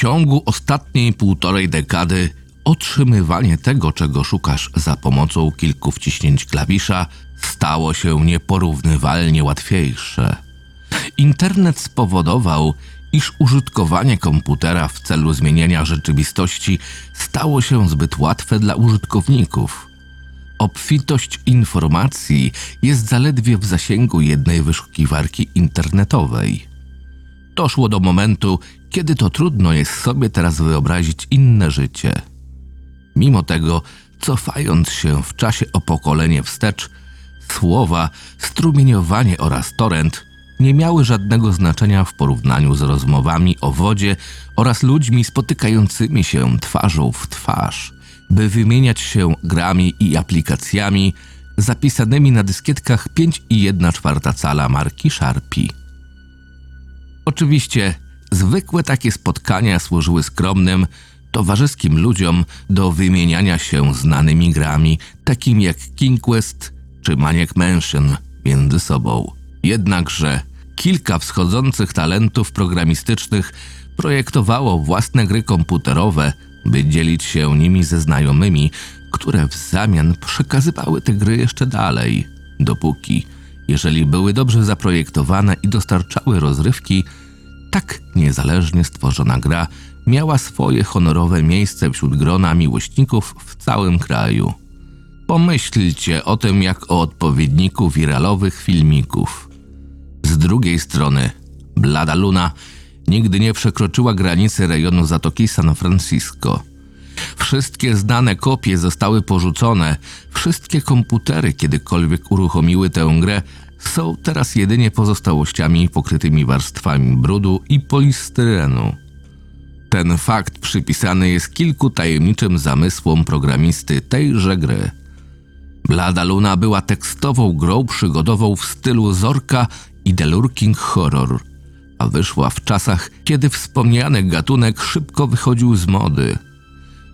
ciągu ostatniej półtorej dekady otrzymywanie tego, czego szukasz za pomocą kilku wciśnięć klawisza, stało się nieporównywalnie łatwiejsze. Internet spowodował, iż użytkowanie komputera w celu zmieniania rzeczywistości stało się zbyt łatwe dla użytkowników. Obfitość informacji jest zaledwie w zasięgu jednej wyszukiwarki internetowej. Doszło do momentu, kiedy to trudno jest sobie teraz wyobrazić inne życie. Mimo tego, cofając się w czasie o pokolenie wstecz, słowa, strumieniowanie oraz torrent nie miały żadnego znaczenia w porównaniu z rozmowami o wodzie oraz ludźmi spotykającymi się twarzą w twarz, by wymieniać się grami i aplikacjami zapisanymi na dyskietkach 5 i 1 czwarta cala marki Sharpie. Oczywiście zwykłe takie spotkania służyły skromnym, towarzyskim ludziom do wymieniania się znanymi grami, takimi jak King Quest czy Maniac Mansion między sobą. Jednakże kilka wschodzących talentów programistycznych projektowało własne gry komputerowe, by dzielić się nimi ze znajomymi, które w zamian przekazywały te gry jeszcze dalej, dopóki, jeżeli były dobrze zaprojektowane i dostarczały rozrywki, tak niezależnie stworzona gra miała swoje honorowe miejsce wśród grona miłośników w całym kraju. Pomyślcie o tym jak o odpowiedniku wiralowych filmików. Z drugiej strony, Blada Luna nigdy nie przekroczyła granicy rejonu Zatoki San Francisco. Wszystkie znane kopie zostały porzucone, wszystkie komputery kiedykolwiek uruchomiły tę grę są teraz jedynie pozostałościami pokrytymi warstwami brudu i polistyrenu. Ten fakt przypisany jest kilku tajemniczym zamysłom programisty tejże gry. Blada Luna była tekstową grą przygodową w stylu Zorka i The Lurking Horror, a wyszła w czasach, kiedy wspomniany gatunek szybko wychodził z mody.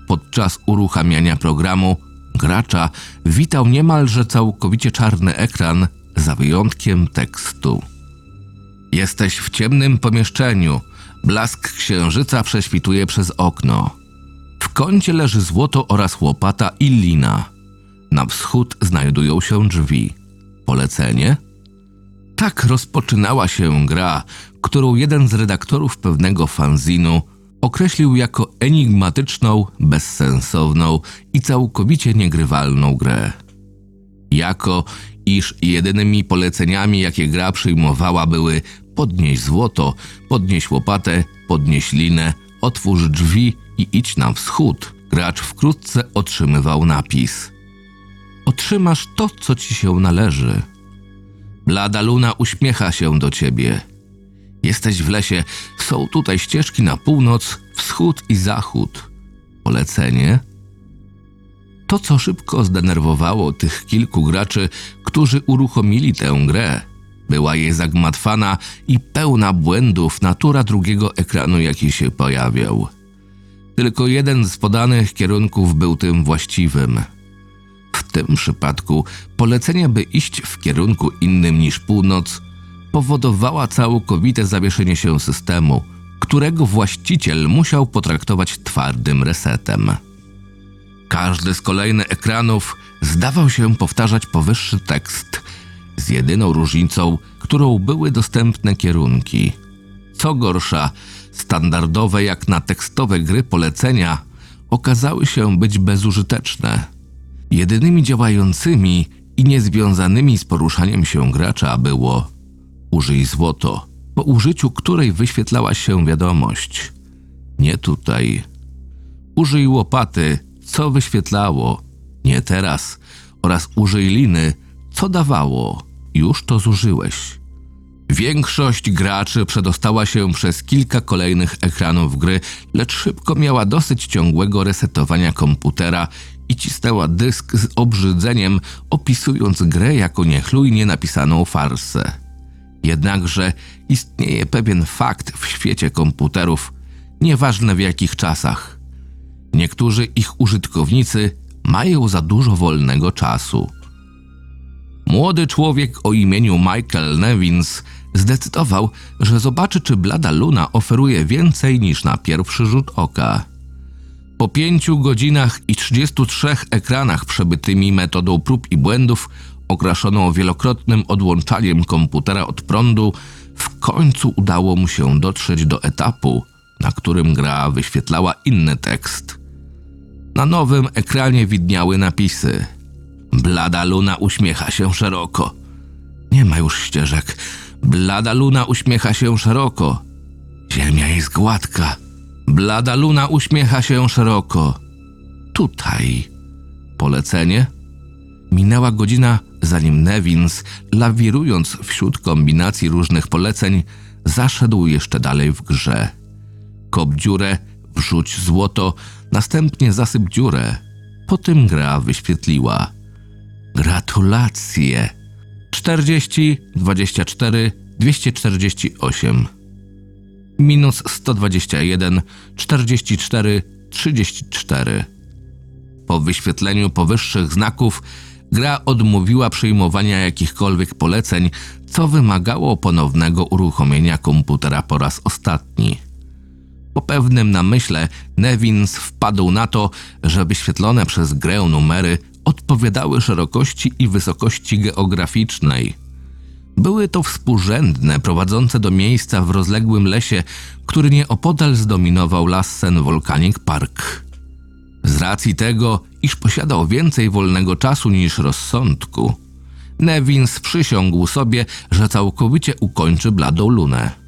Podczas uruchamiania programu gracza witał niemalże całkowicie czarny ekran za wyjątkiem tekstu. Jesteś w ciemnym pomieszczeniu. Blask księżyca prześwituje przez okno. W kącie leży złoto oraz łopata i lina. Na wschód znajdują się drzwi. Polecenie? Tak rozpoczynała się gra, którą jeden z redaktorów pewnego fanzinu określił jako enigmatyczną, bezsensowną i całkowicie niegrywalną grę. Jako iż jedynymi poleceniami, jakie gra przyjmowała, były podnieś złoto, podnieś łopatę, podnieś linę, otwórz drzwi i idź na wschód. Gracz wkrótce otrzymywał napis. Otrzymasz to, co ci się należy. Blada luna uśmiecha się do ciebie. Jesteś w lesie, są tutaj ścieżki na północ, wschód i zachód. Polecenie? To, co szybko zdenerwowało tych kilku graczy, którzy uruchomili tę grę, była jej zagmatwana i pełna błędów natura drugiego ekranu, jaki się pojawiał. Tylko jeden z podanych kierunków był tym właściwym. W tym przypadku polecenie, by iść w kierunku innym niż północ, powodowała całkowite zawieszenie się systemu, którego właściciel musiał potraktować twardym resetem. Każdy z kolejnych ekranów zdawał się powtarzać powyższy tekst, z jedyną różnicą, którą były dostępne kierunki. Co gorsza, standardowe jak na tekstowe gry polecenia okazały się być bezużyteczne. Jedynymi działającymi i niezwiązanymi z poruszaniem się gracza było użyj złoto, po użyciu której wyświetlała się wiadomość. Nie tutaj. Użyj łopaty, co wyświetlało. Nie teraz. Oraz użyj liny, co dawało. Już to zużyłeś. Większość graczy przedostała się przez kilka kolejnych ekranów gry, lecz szybko miała dosyć ciągłego resetowania komputera i cisnęła dysk z obrzydzeniem, opisując grę jako niechlujnie napisaną farsę. Jednakże istnieje pewien fakt w świecie komputerów, nieważne w jakich czasach. Niektórzy ich użytkownicy mają za dużo wolnego czasu. Młody człowiek o imieniu Michael Nevins Zdecydował, że zobaczy, czy blada luna oferuje więcej niż na pierwszy rzut oka. Po pięciu godzinach i 33 ekranach przebytymi metodą prób i błędów, okraszoną wielokrotnym odłączaniem komputera od prądu, w końcu udało mu się dotrzeć do etapu, na którym gra wyświetlała inny tekst. Na nowym ekranie widniały napisy. Blada luna uśmiecha się szeroko. Nie ma już ścieżek. Blada luna uśmiecha się szeroko. Ziemia jest gładka. Blada luna uśmiecha się szeroko. Tutaj. Polecenie? Minęła godzina, zanim Nevins, lawirując wśród kombinacji różnych poleceń, zaszedł jeszcze dalej w grze. Kop dziurę, wrzuć złoto, następnie zasyp dziurę. Po tym gra wyświetliła. Gratulacje! 40, 24, 248. Minus 121, 44, 34. Po wyświetleniu powyższych znaków gra odmówiła przyjmowania jakichkolwiek poleceń, co wymagało ponownego uruchomienia komputera po raz ostatni. Po pewnym namyśle Nevins wpadł na to, że wyświetlone przez grę numery odpowiadały szerokości i wysokości geograficznej. Były to współrzędne, prowadzące do miejsca w rozległym lesie, który nieopodal zdominował Lassen Volcanic Park. Z racji tego, iż posiadał więcej wolnego czasu niż rozsądku, Nevins przysiągł sobie, że całkowicie ukończy bladą lunę.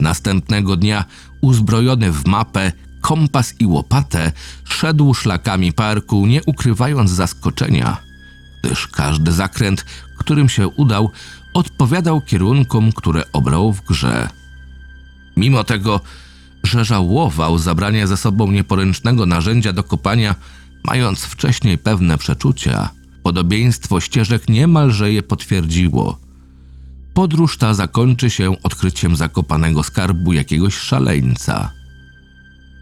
Następnego dnia, uzbrojony w mapę, kompas i łopatę, szedł szlakami parku, nie ukrywając zaskoczenia, gdyż każdy zakręt, którym się udał, odpowiadał kierunkom, które obrał w grze. Mimo tego, że żałował zabrania ze sobą nieporęcznego narzędzia do kopania, mając wcześniej pewne przeczucia, podobieństwo ścieżek niemalże je potwierdziło. Podróż ta zakończy się odkryciem zakopanego skarbu jakiegoś szaleńca.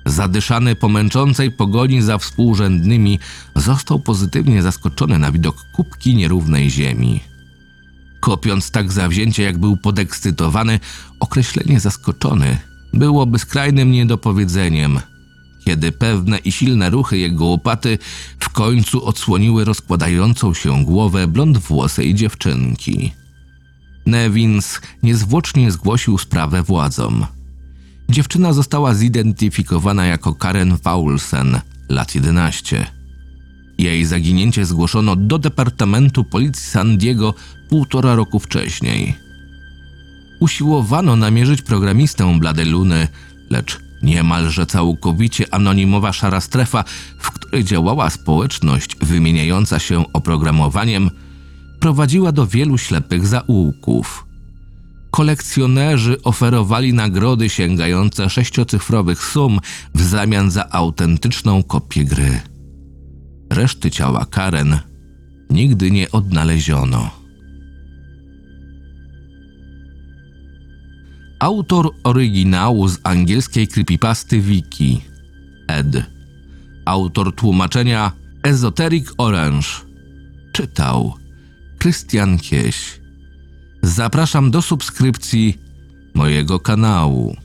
Zadyszany po męczącej pogoni za współrzędnymi, został pozytywnie zaskoczony na widok kubki nierównej ziemi. Kopiąc tak zawzięcie, jak był podekscytowany, określenie zaskoczony byłoby skrajnym niedopowiedzeniem, kiedy pewne i silne ruchy jego łopaty w końcu odsłoniły rozkładającą się głowę blondwłosej dziewczynki. Nevins niezwłocznie zgłosił sprawę władzom. Dziewczyna została zidentyfikowana jako Karen Paulsen, lat 11. Jej zaginięcie zgłoszono do Departamentu Policji San Diego półtora roku wcześniej. Usiłowano namierzyć programistę Blade Luny, lecz niemalże całkowicie anonimowa szara strefa, w której działała społeczność wymieniająca się oprogramowaniem, prowadziła do wielu ślepych zaułków. Kolekcjonerzy oferowali nagrody sięgające sześciocyfrowych sum w zamian za autentyczną kopię gry. Reszty ciała Karen nigdy nie odnaleziono. Autor oryginału z angielskiej creepypasty Wiki Ed. Autor tłumaczenia Esoteric Orange. Czytał Krystian Kieś. Zapraszam do subskrypcji mojego kanału.